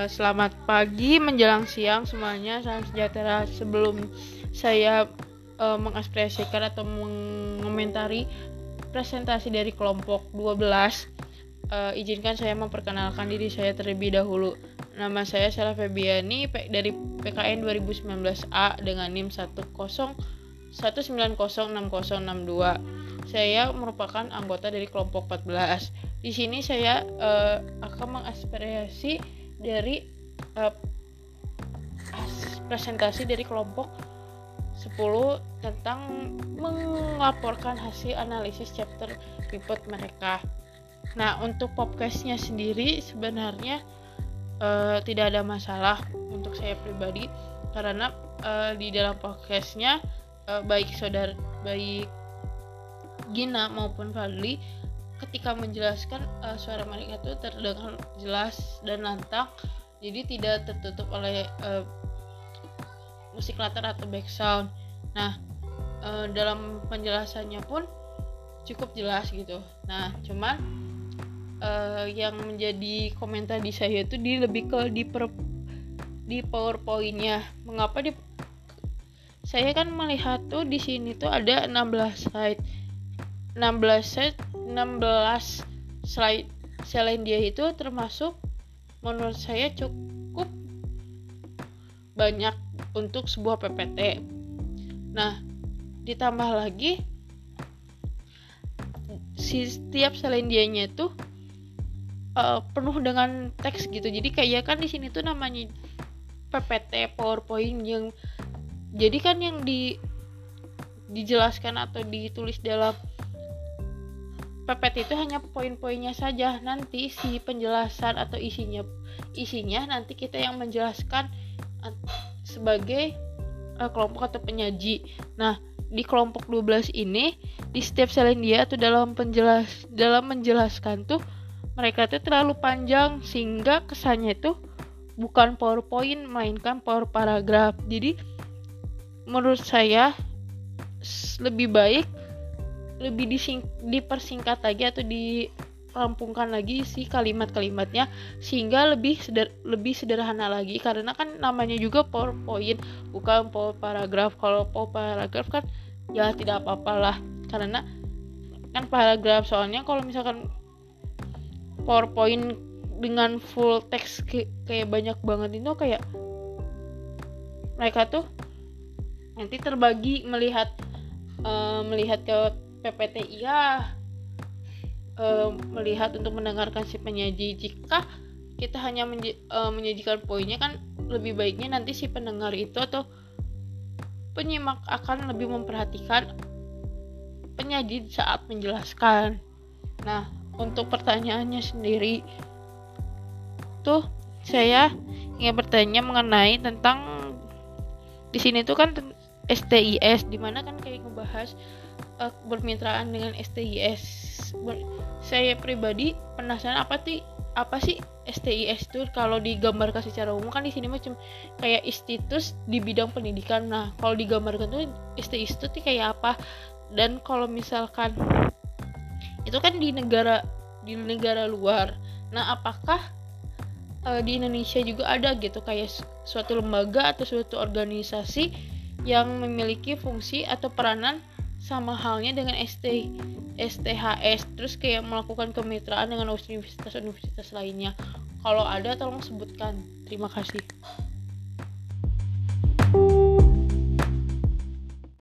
Uh, selamat pagi menjelang siang semuanya. Salam sejahtera. Sebelum saya uh, mengekspresikan atau mengomentari presentasi dari kelompok 12, uh, izinkan saya memperkenalkan diri saya terlebih dahulu. Nama saya Sarah Febiani dari PKN 2019A dengan NIM 10 1906062. Saya merupakan anggota dari kelompok 14. Di sini saya uh, akan mengaspirasi dari uh, presentasi dari kelompok 10 tentang melaporkan hasil analisis chapter report mereka. Nah, untuk podcastnya sendiri sebenarnya uh, tidak ada masalah untuk saya pribadi karena uh, di dalam podcastnya uh, baik saudara baik Gina maupun Fadli ketika menjelaskan uh, suara mereka itu terdengar jelas dan lantang jadi tidak tertutup oleh uh, musik latar atau background. Nah uh, dalam penjelasannya pun cukup jelas gitu. Nah cuman uh, yang menjadi komentar di saya itu di lebih ke di per, di powerpointnya. Mengapa di saya kan melihat tuh di sini tuh ada 16 slide. 16 slide 16 slide selain dia itu termasuk menurut saya cukup banyak untuk sebuah PPT. Nah, ditambah lagi si setiap selain dianya itu uh, penuh dengan teks gitu. Jadi kayak kan di sini tuh namanya PPT PowerPoint yang jadi kan yang di dijelaskan atau ditulis dalam PPT itu hanya poin-poinnya saja. Nanti si penjelasan atau isinya isinya nanti kita yang menjelaskan sebagai uh, kelompok atau penyaji. Nah di kelompok 12 ini di setiap selain dia atau dalam penjelas dalam menjelaskan tuh mereka tuh terlalu panjang sehingga kesannya itu bukan PowerPoint melainkan power paragraf. Jadi menurut saya lebih baik lebih dising dipersingkat lagi atau dirampungkan lagi si kalimat-kalimatnya sehingga lebih seder lebih sederhana lagi. Karena kan namanya juga PowerPoint bukan power paragraf. Kalau power paragraf kan ya tidak apa-apalah karena kan paragraf soalnya kalau misalkan PowerPoint dengan full text kayak banyak banget itu kayak mereka tuh nanti terbagi melihat uh, melihat ke PPTIA e, melihat untuk mendengarkan si penyaji jika kita hanya menj e, menyajikan poinnya kan lebih baiknya nanti si pendengar itu atau penyimak akan lebih memperhatikan penyaji saat menjelaskan. Nah, untuk pertanyaannya sendiri tuh saya ingin bertanya mengenai tentang di sini tuh kan STIS di mana kan kayak ngebahas uh, bermitraan dengan STIS Ber saya pribadi penasaran apa sih apa sih STIS itu? Kalau digambarkan secara umum kan di sini macam kayak institus di bidang pendidikan. Nah kalau digambarkan tuh STIS itu kayak apa? Dan kalau misalkan itu kan di negara di negara luar. Nah apakah uh, di Indonesia juga ada gitu? Kayak suatu lembaga atau suatu organisasi yang memiliki fungsi atau peranan sama halnya dengan ST STHS terus kayak melakukan kemitraan dengan universitas-universitas lainnya. Kalau ada tolong sebutkan. Terima kasih